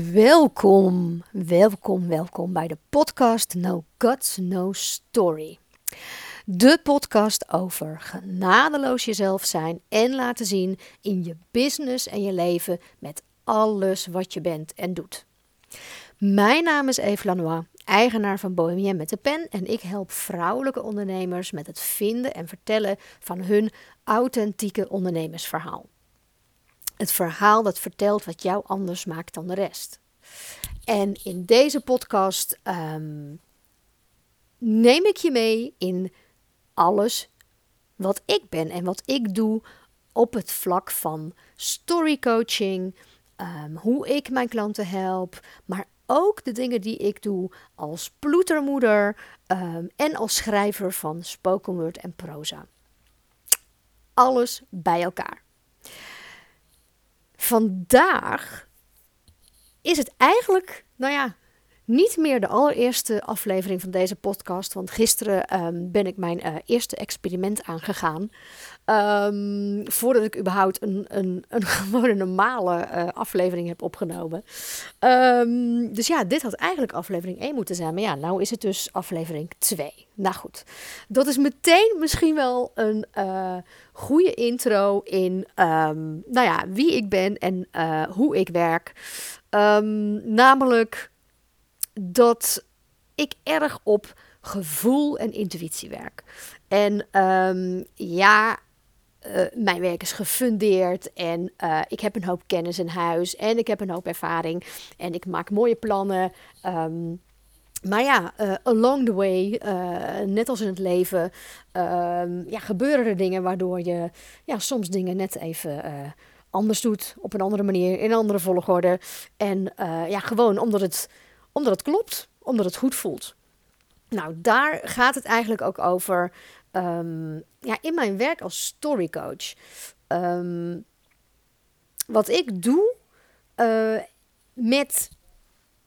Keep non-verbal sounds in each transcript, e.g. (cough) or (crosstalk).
Welkom, welkom, welkom bij de podcast No Guts, No Story. De podcast over genadeloos jezelf zijn en laten zien in je business en je leven met alles wat je bent en doet. Mijn naam is Eve Lanois, eigenaar van Bohemien met de pen en ik help vrouwelijke ondernemers met het vinden en vertellen van hun authentieke ondernemersverhaal. Het verhaal dat vertelt wat jou anders maakt dan de rest. En in deze podcast ehm, neem ik je mee in alles wat ik ben en wat ik doe op het vlak van storycoaching, um, hoe ik mijn klanten help, maar ook de dingen die ik doe als ploetermoeder um, en als schrijver van spoken word en proza. Alles bij elkaar. Vandaag is het eigenlijk, nou ja, niet meer de allereerste aflevering van deze podcast. Want gisteren ehm, ben ik mijn uh, eerste experiment aangegaan. Um, voordat ik überhaupt een, een, een (laughs) gewone normale uh, aflevering heb opgenomen. Um, dus ja, dit had eigenlijk aflevering 1 moeten zijn. Maar ja, nou is het dus aflevering 2. Nou goed, dat is meteen misschien wel een uh, goede intro in nou ja, wie ik ben en hoe ik werk. namelijk dat ik erg op gevoel en intuïtie werk. En um, ja, uh, mijn werk is gefundeerd en uh, ik heb een hoop kennis in huis en ik heb een hoop ervaring en ik maak mooie plannen. Um, maar ja, uh, along the way, net als in het leven, um, ja, gebeuren er dingen waardoor je ja, soms dingen net even anders doet, op een andere manier, in een andere volgorde. En ja, gewoon omdat het omdat het klopt, omdat het goed voelt. Nou, daar gaat het eigenlijk ook over um, ja, in mijn werk als storycoach. Um, wat ik doe uh, met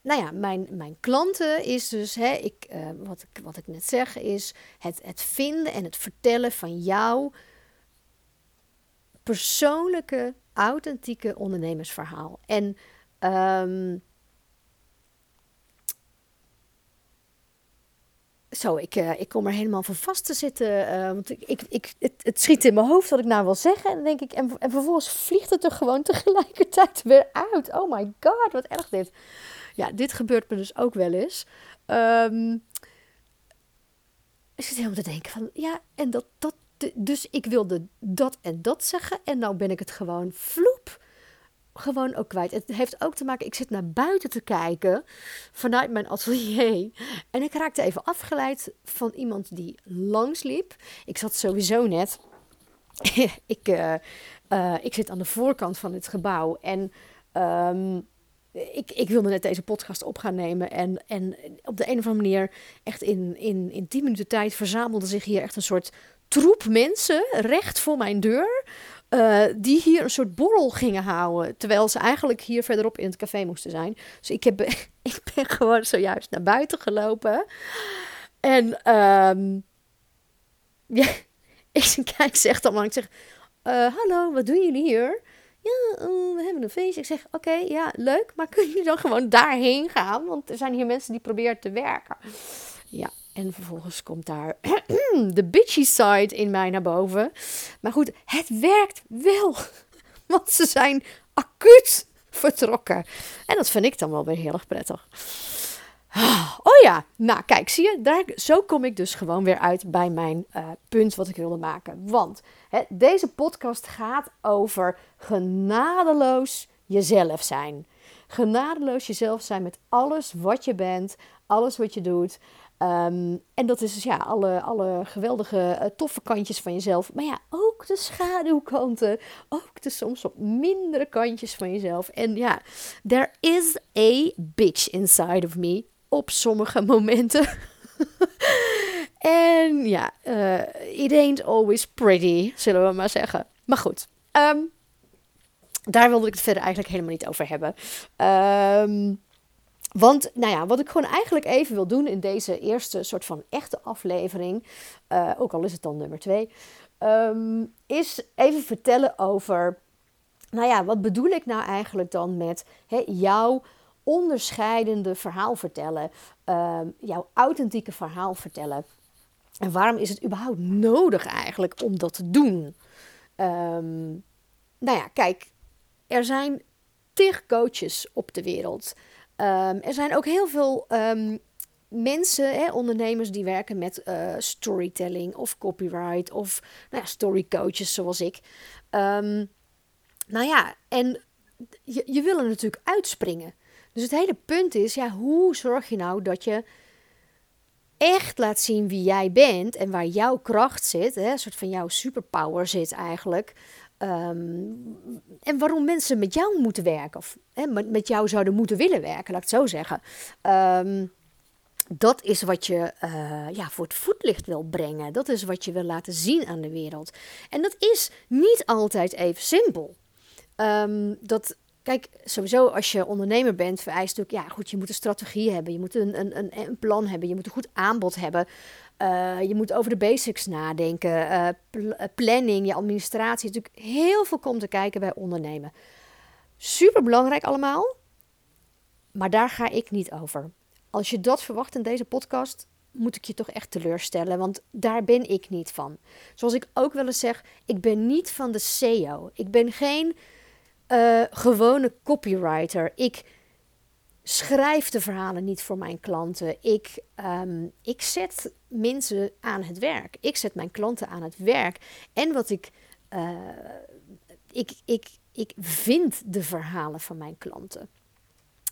nou ja, mijn, mijn klanten is dus, hè, ik, uh, wat, ik, wat ik net zeg, is het, het vinden en het vertellen van jouw persoonlijke, authentieke ondernemersverhaal. En um, Zo, ik, uh, ik kom er helemaal van vast te zitten. Uh, want ik, ik, ik, het, het, schiet in mijn hoofd wat ik nou wil zeggen. En dan denk ik, en, en vervolgens vliegt het er gewoon (laughs) tegelijkertijd weer uit. Oh my god, wat erg dit. Ja, dit gebeurt me dus ook wel eens. Um, ik zit helemaal te denken van, ja, en dat, dat, dus ik wilde dat en dat zeggen. En nou ben ik het gewoon vloep gewoon ook kwijt. Het heeft ook te maken, ik zit naar buiten te kijken vanuit mijn atelier. En ik raakte even afgeleid van iemand die langsliep. Ik zat sowieso net. (laughs) ik, uh, uh, ik zit aan de voorkant van het gebouw. En um, ik, ik wilde net deze podcast op gaan nemen. En, en op de een of andere manier, echt in, in, in tien minuten tijd, verzamelde zich hier echt een soort troep mensen recht voor mijn deur. Uh, die hier een soort borrel gingen houden. Terwijl ze eigenlijk hier verderop in het café moesten zijn. Dus ik, heb, (laughs) ik ben gewoon zojuist naar buiten gelopen. En um, (laughs) ja, ik kijk, zeg dan maar. Ik zeg, uh, hallo, wat doen jullie hier? Ja, uh, we hebben een feestje. Ik zeg, oké, ja, leuk. Maar (laughs) kunnen jullie dan gewoon daarheen gaan? Want er zijn hier mensen die proberen te werken. Ja, en vervolgens komt daar (clears throat) de bitchy side in mij naar boven. Maar goed, het werkt wel. (laughs) Want ze zijn acuut vertrokken. En dat vind ik dan wel weer heel erg prettig. Oh ja, nou kijk, zie je, daar, zo kom ik dus gewoon weer uit bij mijn uh, punt wat ik wilde maken. Want hè, deze podcast gaat over genadeloos jezelf zijn. Genadeloos jezelf zijn met alles wat je bent, alles wat je doet. Um, en dat is dus ja, alle, alle geweldige uh, toffe kantjes van jezelf. Maar ja, ook de schaduwkanten. Ook de soms wat mindere kantjes van jezelf. En ja, there is a bitch inside of me. Op sommige (laughs) momenten. en ja, uh, it ain't always pretty, zullen we maar zeggen. Maar goed, um, daar wilde ik het verder eigenlijk helemaal niet over hebben. Um, want, nou ja, wat ik gewoon eigenlijk even wil doen in deze eerste soort van echte aflevering, uh, ook al is het dan nummer twee, um, is even vertellen over, nou ja, wat bedoel ik nou eigenlijk dan met hè, jouw onderscheidende verhaal vertellen. Ehm, jouw authentieke verhaal vertellen. En waarom is het überhaupt nodig eigenlijk om dat te doen? Um, nou ja, kijk, er zijn tig coaches op de wereld. Um, er zijn ook heel veel um, mensen, hè, ondernemers die werken met uh, storytelling of copyright of nou ja, storycoaches zoals ik. Um, nou ja, en je, je wil er natuurlijk uitspringen. Dus het hele punt is, ja, hoe zorg je nou dat je echt laat zien wie jij bent en waar jouw kracht zit, hè, een soort van jouw superpower zit eigenlijk. Um, en waarom mensen met jou moeten werken, of hè, met jou zouden moeten willen werken, laat ik het zo zeggen. Um, dat is wat je uh, ja, voor het voetlicht wil brengen. Dat is wat je wil laten zien aan de wereld. En dat is niet altijd even simpel. Um, dat, kijk, sowieso als je ondernemer bent, vereist ook, ja goed, je moet een strategie hebben. Je moet een, een, een plan hebben. Je moet een goed aanbod hebben. Uh, je moet over de basics nadenken. Uh, planning, je administratie. Natuurlijk heel veel komt te kijken bij ondernemen. Super belangrijk allemaal. Maar daar ga ik niet over. Als je dat verwacht in deze podcast, moet ik je toch echt teleurstellen, want daar ben ik niet van. Zoals ik ook wel eens zeg, ik ben niet van de SEO. Ik ben geen gewone copywriter. Ik schrijf de verhalen niet voor mijn klanten. Ik, um, ik zet mensen aan het werk. Ik zet mijn klanten aan het werk. En wat ik, uh, ik, ik, ik vind de verhalen van mijn klanten.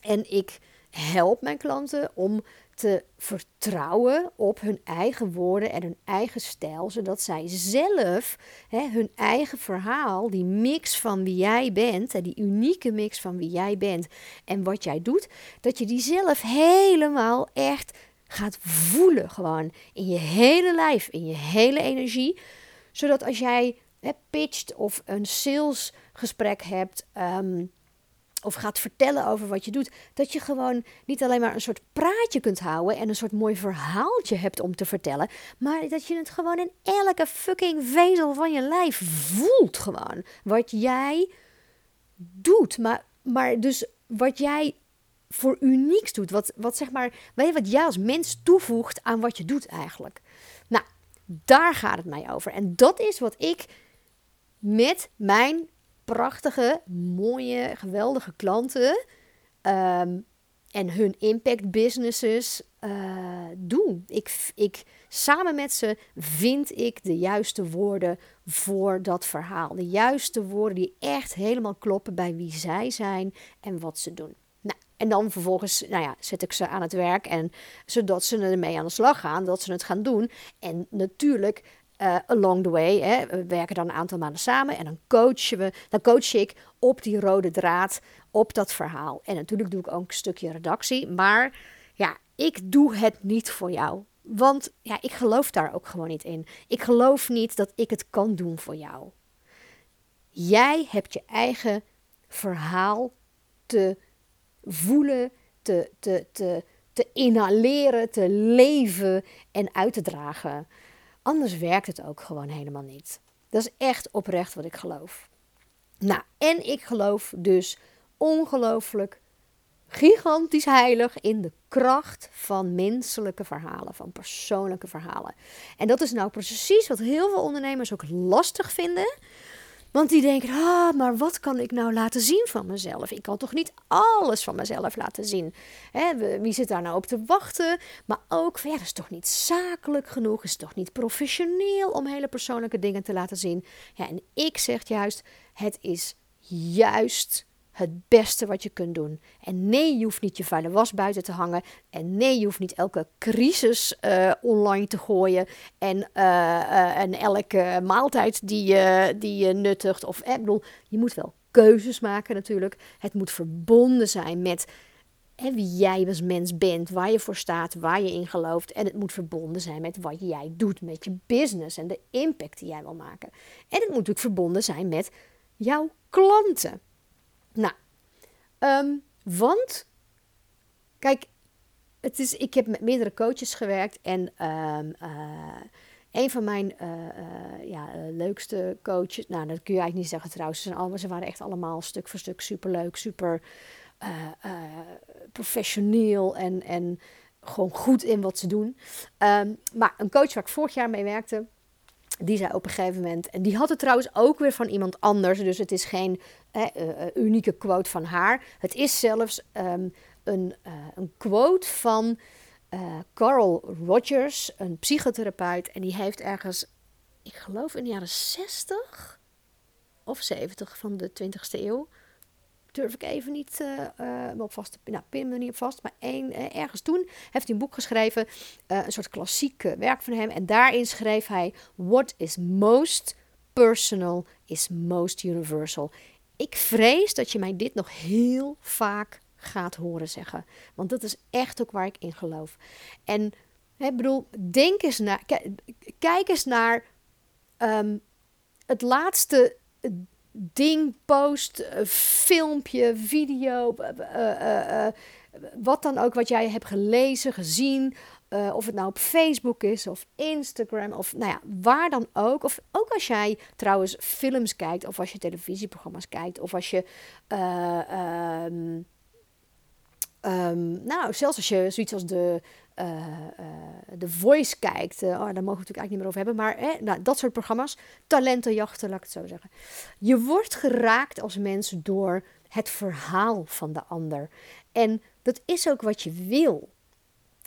En ik help mijn klanten om te vertrouwen op hun eigen woorden en hun eigen stijl, zodat zij zelf hè, hun eigen verhaal, die mix van wie jij bent, hè, die unieke mix van wie jij bent en wat jij doet, dat je die zelf helemaal echt gaat voelen, gewoon in je hele lijf, in je hele energie, zodat als jij hè, pitcht of een salesgesprek hebt. Um, of gaat vertellen over wat je doet, dat je gewoon niet alleen maar een soort praatje kunt houden en een soort mooi verhaaltje hebt om te vertellen, maar dat je het gewoon in elke fucking vezel van je lijf voelt gewoon. Wat jij doet, maar, maar dus wat jij voor unieks doet, wat, wat zeg maar, je, wat jij als mens toevoegt aan wat je doet eigenlijk. Nou, daar gaat het mij over. En dat is wat ik met mijn prachtige, mooie, geweldige klanten um, en hun impact businesses uh, doen. Ik, ik, samen met ze vind ik de juiste woorden voor dat verhaal. De juiste woorden die echt helemaal kloppen bij wie zij zijn en wat ze doen. Nou, en dan vervolgens nou ja, zet ik ze aan het werk en zodat ze ermee aan de slag gaan, dat ze het gaan doen. En natuurlijk uh, along the way. Hè. We werken dan een aantal maanden samen en dan coachen we, dan coach ik op die rode draad, op dat verhaal. En natuurlijk doe ik ook een stukje redactie, maar ja, ik doe het niet voor jou. Want ja, ik geloof daar ook gewoon niet in. Ik geloof niet dat ik het kan doen voor jou. Jij hebt je eigen verhaal te voelen, te, te, te, te inhaleren, te leven en uit te dragen. Anders werkt het ook gewoon helemaal niet. Dat is echt oprecht wat ik geloof. Nou, en ik geloof dus ongelooflijk gigantisch heilig in de kracht van menselijke verhalen, van persoonlijke verhalen. En dat is nou precies wat heel veel ondernemers ook lastig vinden. Want die denken, ah, maar wat kan ik nou laten zien van mezelf? Ik kan toch niet alles van mezelf laten zien? Hè, wie zit daar nou op te wachten? Maar ook, ja, dat is toch niet zakelijk genoeg? Is toch niet professioneel om hele persoonlijke dingen te laten zien? Ja, en ik zeg juist, het is juist het beste wat je kunt doen. En nee, je hoeft niet je vuile was buiten te hangen. En nee, je hoeft niet elke crisis uh, online te gooien. En, uh, en elke maaltijd die je, die je nuttigt. Of, ik bedoel, je moet wel keuzes maken natuurlijk. Het moet verbonden zijn met wie jij als mens bent, waar je voor staat, waar je in gelooft. En het moet verbonden zijn met wat jij doet, met je business en de impact die jij wil maken. En het moet natuurlijk verbonden zijn met jouw klanten. Nou, um, want, kijk, het is, ik heb met meerdere coaches gewerkt en um, uh, een van mijn uh, uh, ja, leukste coaches, nou dat kun je eigenlijk niet zeggen trouwens, ze, zijn allemaal, ze waren echt allemaal stuk voor stuk superleuk, super professioneel en, en gewoon goed in wat ze doen. Ehm, maar een coach waar ik vorig jaar mee werkte, die zei op een gegeven moment, en die had het trouwens ook weer van iemand anders, dus het is geen uh, unieke quote van haar. Het is zelfs ehm, een, uh, een quote van Carl Rogers, een psychotherapeut, en die heeft ergens, ik geloof in de jaren 60 of 70 van de 20ste eeuw, durf ik even niet uh, uh, op vast te nou, pin niet op vast. Maar één, uh, ergens toen heeft hij een boek geschreven, een soort klassiek werk van hem. En daarin schreef hij: What is most personal is most universal. Ik vrees dat je mij dit nog heel vaak gaat horen zeggen. Want dat is echt ook waar ik in geloof. En ik bedoel, denk eens naar, kijk eens naar um, het laatste ding, post, eh, filmpje, video, uh, uh, wat dan ook wat jij hebt gelezen, gezien. of het nou op Facebook is of Instagram of nou ja, waar dan ook. Of ook als jij trouwens films kijkt of als je televisieprogramma's kijkt of als je um, um, nou, zelfs als je zoiets als de uh, uh, The Voice kijkt. Uh, oh, daar mogen we natuurlijk eigenlijk niet meer over hebben. Maar nou, dat soort programma's. Talentenjachten, laat ik het zo zeggen. Je wordt geraakt als mens door het verhaal van de ander. En dat is ook wat je wil.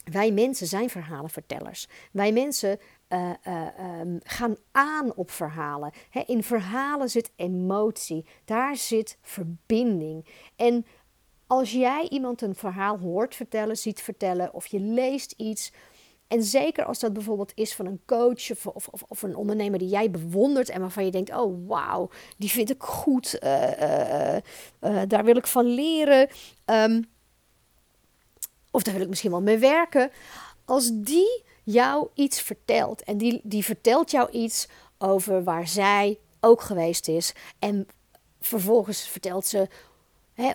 Wij mensen zijn verhalenvertellers. Wij mensen um, gaan aan op verhalen. in verhalen zit emotie, daar zit verbinding. En als jij iemand een verhaal hoort vertellen, ziet vertellen of je leest iets. En zeker als dat bijvoorbeeld is van een coach of, of, of, een ondernemer die jij bewondert en waarvan je denkt: oh wauw, die vind ik goed, uh, uh, uh, daar wil ik van leren. Um, of daar wil ik misschien wel mee werken. Als die jou iets vertelt en die, die vertelt jou iets over waar zij ook geweest is. En vervolgens vertelt ze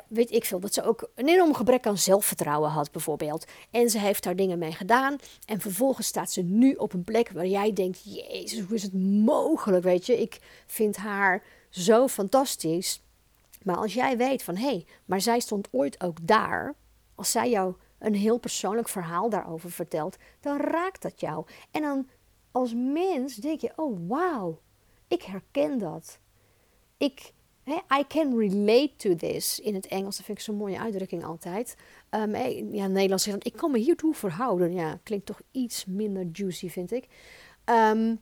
weet ik veel, dat ze ook een enorm gebrek aan zelfvertrouwen had, bijvoorbeeld. En ze heeft daar dingen mee gedaan. En vervolgens staat ze nu op een plek waar jij denkt: Jezus, hoe is het mogelijk? Weet je, ik vind haar zo fantastisch. Maar als jij weet van hé, hey, maar zij stond ooit ook daar. Als zij jou een heel persoonlijk verhaal daarover vertelt, dan raakt dat jou. En dan als mens denk je: oh wauw, ik herken dat. Ik I can relate to this. In het Engels, dat vind ik zo'n mooie uitdrukking altijd. Um, ja, Nederlands zegt ik kan me hiertoe verhouden. Ja, klinkt toch iets minder juicy, vind ik. Um,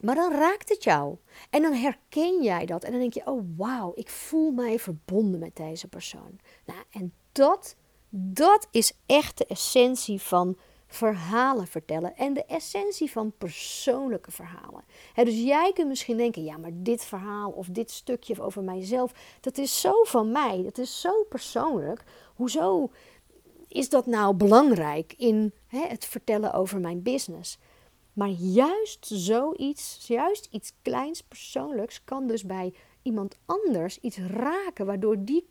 maar dan raakt het jou. En dan herken jij dat. En dan denk je, oh wauw, ik voel mij verbonden met deze persoon. Nou, en dat, dat is echt de essentie van verhalen vertellen en de essentie van persoonlijke verhalen. dus jij kunt misschien denken, ja, maar dit verhaal of dit stukje over mijzelf, dat is zo van mij, dat is zo persoonlijk. Hoezo is dat nou belangrijk in het vertellen over mijn business? Maar juist zoiets, juist iets kleins persoonlijks, kan dus bij iemand anders iets raken, waardoor die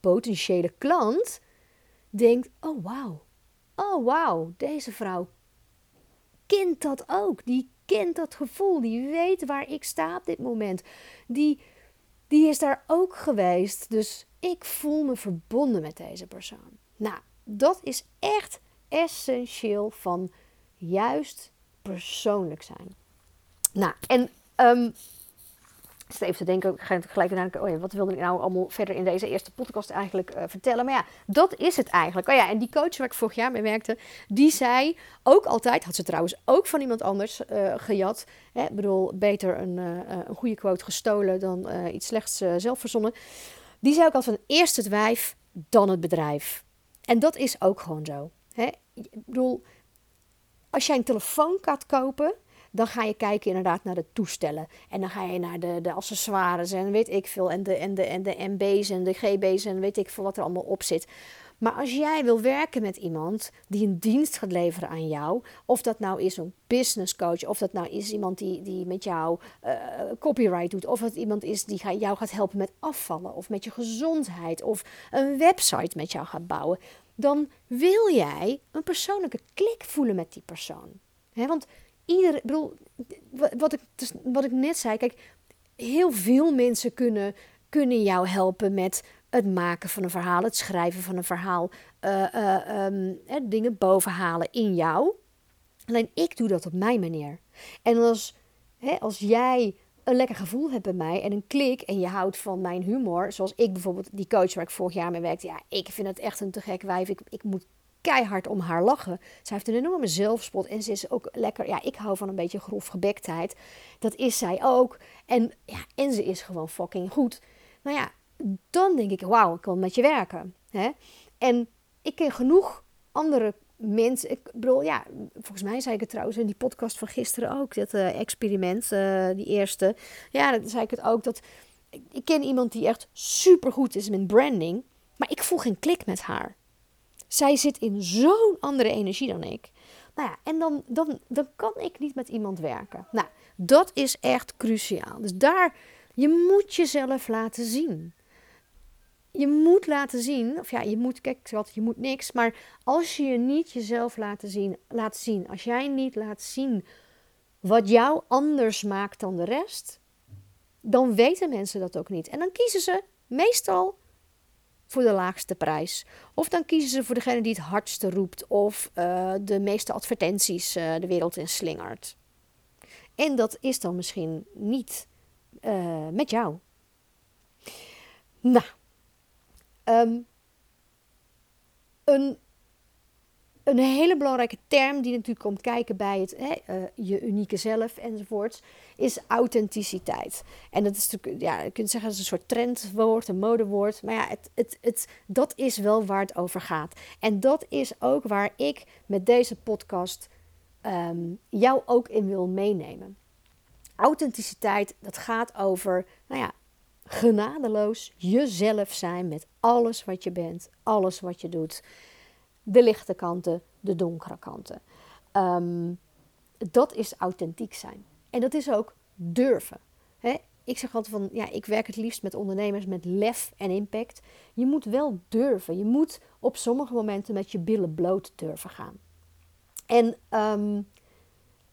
potentiële klant denkt: oh wauw, oh wauw, deze vrouw kent dat ook. Die kent dat gevoel. Die weet waar ik sta op dit moment. Die, die is daar ook geweest. Dus ik voel me verbonden met deze persoon. Nou, dat is echt essentieel van juist persoonlijk zijn. Nou, en um, even te denken, gelijk denken, oh ja, wat wilde ik nou allemaal verder in deze eerste podcast eigenlijk uh, vertellen? Maar ja, dat is het eigenlijk. Oh ja, en die coach waar ik vorig jaar mee werkte, die zei ook altijd, had ze trouwens ook van iemand anders uh, gejat. Hè, bedoel, beter een, uh, een goede quote gestolen dan iets slechts zelf verzonnen. Die zei ook altijd van eerst het wijf, dan het bedrijf. En dat is ook gewoon zo. Hè? Ik bedoel, als jij een telefoon gaat kopen, dan ga je kijken inderdaad naar de toestellen. En dan ga je naar de, de accessoires en weet ik veel. En de, en, de, en de MB's en de GB's en weet ik veel wat er allemaal op zit. Maar als jij wil werken met iemand die een dienst gaat leveren aan jou, of dat nou is een business coach, of dat nou is iemand die, die met jou uh, copyright doet, of het iemand is die jou gaat helpen met afvallen, of met je gezondheid, of een website met jou gaat bouwen, dan wil jij een persoonlijke klik voelen met die persoon. He, want ieder, bedoel, wat ik, dus, wat ik net zei, kijk, heel veel mensen kunnen, kunnen jou helpen met het maken van een verhaal, het schrijven van een verhaal, uh, uh, um, dingen bovenhalen in jou. Alleen ik doe dat op mijn manier. En als, hè, als jij een lekker gevoel hebt bij mij en een klik en je houdt van mijn humor, zoals ik bijvoorbeeld, die coach waar ik vorig jaar mee werkte, ja, ik vind het echt een te gek wijf. Ik, ik moet keihard om haar lachen. Zij heeft een enorme zelfspot en ze is ook lekker. Ja, ik hou van een beetje grof gebektheid. Dat is zij ook. En, ja, en ze is gewoon fucking goed. Nou ja, dan denk ik, wauw, ik wil met je werken. Hè? En ik ken genoeg andere mensen. Ik bedoel, ja, volgens mij zei ik het trouwens in die podcast van gisteren ook. Dat uh, experiment, uh, die eerste. Ja, dan zei ik het ook. Dat, ik ken iemand die echt super goed is met branding. Maar ik voel geen klik met haar. Zij zit in zo'n andere energie dan ik. Nou ja, en dan, dan, dan kan ik niet met iemand werken. Nou, dat is echt cruciaal. Dus daar, je moet jezelf laten zien. Je moet laten zien, of ja, je moet, kijk, je moet niks, maar als je je niet jezelf laat zien, laat zien, als jij niet laat zien wat jou anders maakt dan de rest, dan weten mensen dat ook niet. En dan kiezen ze meestal voor de laagste prijs. Of dan kiezen ze voor degene die het hardste roept of uh, de meeste advertenties uh, de wereld in slingert. En dat is dan misschien niet uh, met jou. Nou, um, een een hele belangrijke term die natuurlijk komt kijken bij het, hè, uh, je unieke zelf enzovoorts, is authenticiteit. En dat is natuurlijk, ja, je kunt zeggen dat is een soort trendwoord, een modewoord. Maar ja, het, het, het, dat is wel waar het over gaat. En dat is ook waar ik met deze podcast um, jou ook in wil meenemen. Authenticiteit, dat gaat over, nou ja, genadeloos jezelf zijn met alles wat je bent, alles wat je doet de lichte kanten, de donkere kanten. Ehm, dat is authentiek zijn. En dat is ook durven. Ik zeg altijd van, ja, ik werk het liefst met ondernemers met lef en impact. Je moet wel durven. Je moet op sommige momenten met je billen bloot durven gaan. En ehm,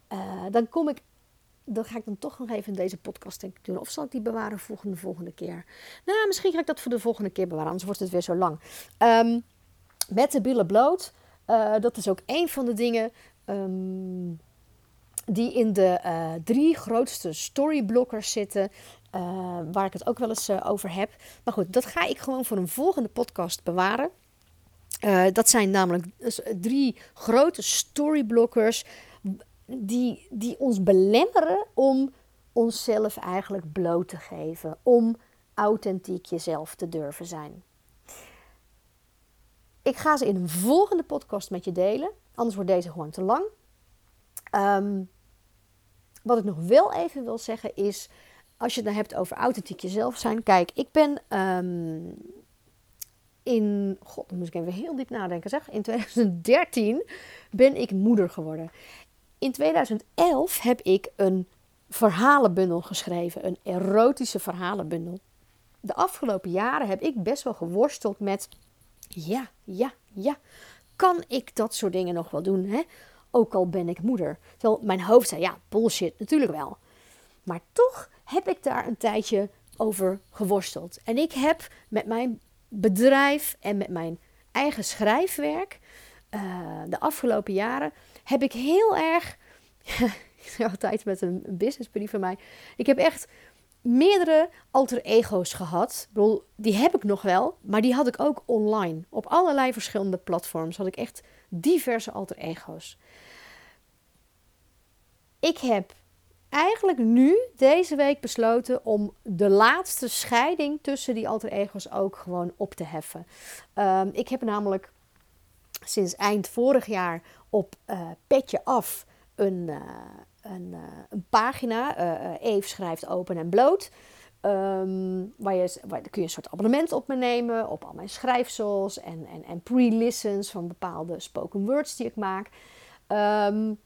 eh, dan kom ik, dan ga ik dan toch nog even in deze podcast denk ik, doen. Of zal ik die bewaren voor de volgende keer? Nou, misschien ga ik dat voor de volgende keer bewaren, anders wordt het weer zo lang. Um, met de billen bloot. Uh, dat is ook een van de dingen um, die in de uh, drie grootste storyblockers zitten. Uh, waar ik het ook wel eens over heb. Maar goed, dat ga ik gewoon voor een volgende podcast bewaren. dat zijn namelijk drie grote storyblockers die, die ons belemmeren om onszelf eigenlijk bloot te geven. Om authentiek jezelf te durven zijn. Ik ga ze in een volgende podcast met je delen. Anders wordt deze gewoon te lang. Um, wat ik nog wel even wil zeggen is, als je het dan hebt over authentiek jezelf zijn. Kijk, ik ben um, in, god, dan moet ik even heel diep nadenken zeg. In 2013 ben ik moeder geworden. In 2011 heb ik een verhalenbundel geschreven, een erotische verhalenbundel. De afgelopen jaren heb ik best wel geworsteld met ja, ja, ja. Kan ik dat soort dingen nog wel doen? Hè? Ook al ben ik moeder. Terwijl mijn hoofd zei, ja, bullshit, natuurlijk wel. Maar toch heb ik daar een tijdje over geworsteld. En ik heb met mijn bedrijf en met mijn eigen schrijfwerk uh, de afgelopen jaren heb ik heel erg. (laughs) altijd met een business buddy van mij. Ik heb echt meerdere alter ego's gehad. Die heb ik nog wel, maar die had ik ook online. Op allerlei verschillende platforms had ik echt diverse alter ego's. Ik heb eigenlijk nu deze week besloten om de laatste scheiding tussen die alter ego's ook gewoon op te heffen. Um, ik heb namelijk sinds eind vorig jaar op uh, Petje Af een, uh, een, uh, een pagina. Uh, Eve schrijft open en bloot. Um, waar, je, waar kun je een soort abonnement op me nemen. Op al mijn schrijfsels en, en, en pre-listens van bepaalde spoken words die ik maak. Um,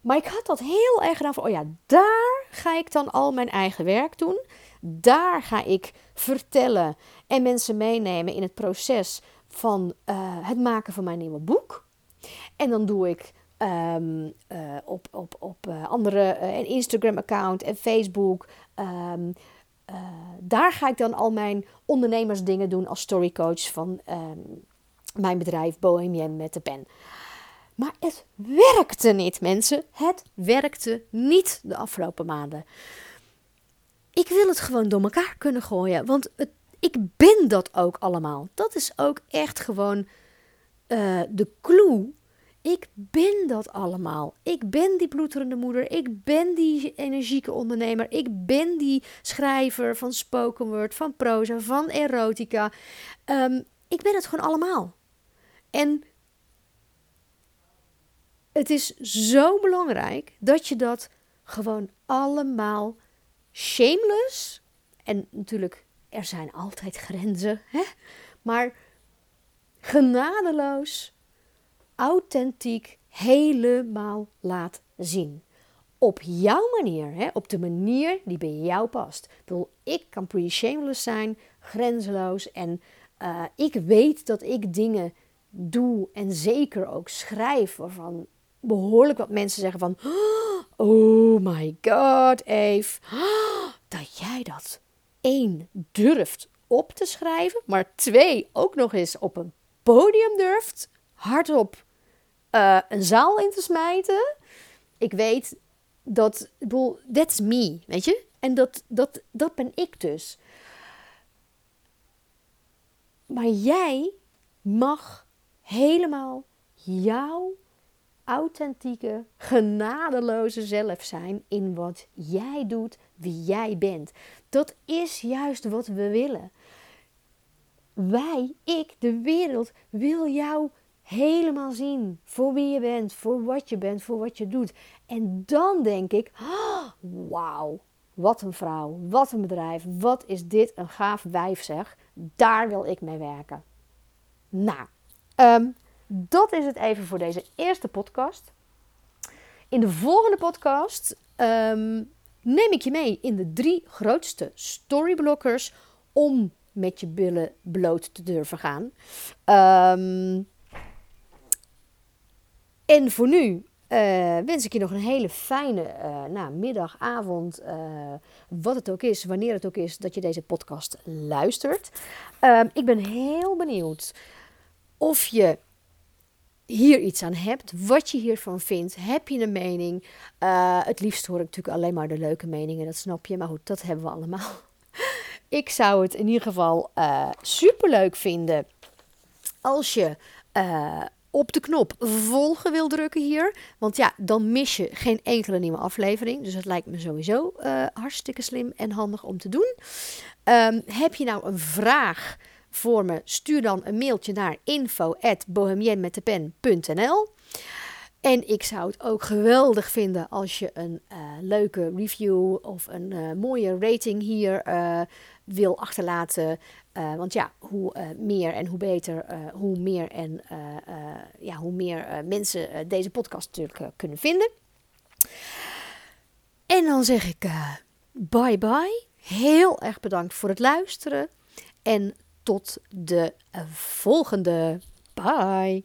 maar ik had dat heel erg gedaan van, oh ja, daar ga ik dan al mijn eigen werk doen. Daar ga ik vertellen en mensen meenemen in het proces van het maken van mijn nieuwe boek. En dan doe ik Um, uh, op, op, op uh, andere uh, Instagram-account en Facebook. Um, daar ga ik dan al mijn ondernemersdingen doen als storycoach van ehm, mijn bedrijf Bohemian met de pen. Maar het werkte niet, mensen. Het werkte niet de afgelopen maanden. Ik wil het gewoon door elkaar kunnen gooien. Want het, ik ben dat ook allemaal. Dat is ook echt gewoon de clue. Ik ben dat allemaal. Ik ben die bloederende moeder. Ik ben die energieke ondernemer. Ik ben die schrijver van spoken word, van proza, van erotica. Um, ik ben het gewoon allemaal. En het is zo belangrijk dat je dat gewoon allemaal shameless. En natuurlijk, er zijn altijd grenzen, hè? maar genadeloos, authentiek, helemaal laat zien. Op jouw manier, hè? op de manier die bij jou past. Ik bedoel, ik kan pretty shameless zijn, grenzeloos en uh, ik weet dat ik dingen doe en zeker ook schrijf waarvan behoorlijk wat mensen zeggen van... Oh my god, Eve. Dat jij dat één durft op te schrijven, maar twee ook nog eens op een podium durft, hardop uh, een zaal in te smijten. Ik weet dat, bedoel, that's me, weet je? En dat, dat, dat ben ik dus. Maar jij mag helemaal jouw authentieke, genadeloze zelf zijn in wat jij doet, wie jij bent. Dat is juist wat we willen. Wij, ik, de wereld, wil jou helemaal zien voor wie je bent, voor wat je bent, voor wat je doet. En dan denk ik, oh, wauw, wat een vrouw, wat een bedrijf, wat is dit een gaaf wijf zeg. Daar wil ik mee werken. Nou, um, dat is het even voor deze eerste podcast. In de volgende podcast ehm, neem ik je mee in de drie grootste storyblockers om met je billen bloot te durven gaan. Um, en voor nu uh, wens ik je nog een hele fijne uh, middag, avond, uh, wat het ook is, wanneer het ook is dat je deze podcast luistert. Um, ik ben heel benieuwd of je hier iets aan hebt, wat je hiervan vindt. Heb je een mening? Het liefst hoor ik natuurlijk alleen maar de leuke meningen, dat snap je. Maar goed, dat hebben we allemaal. (laughs) ik zou het in ieder geval super leuk vinden als je op de knop volgen wil drukken hier. Want ja, dan mis je geen enkele nieuwe aflevering. Dus het lijkt me sowieso hartstikke slim en handig om te doen. Um, heb je nou een vraag? voor me, stuur dan een mailtje naar info@bohemienmetdepen.nl. En ik zou het ook geweldig vinden als je een uh, leuke review of een uh, mooie rating hier wil achterlaten. want ja, hoe meer en hoe beter, hoe meer en ja, hoe meer mensen deze podcast natuurlijk kunnen vinden. En dan zeg ik bye bye. Heel erg bedankt voor het luisteren. En tot de volgende. Bye.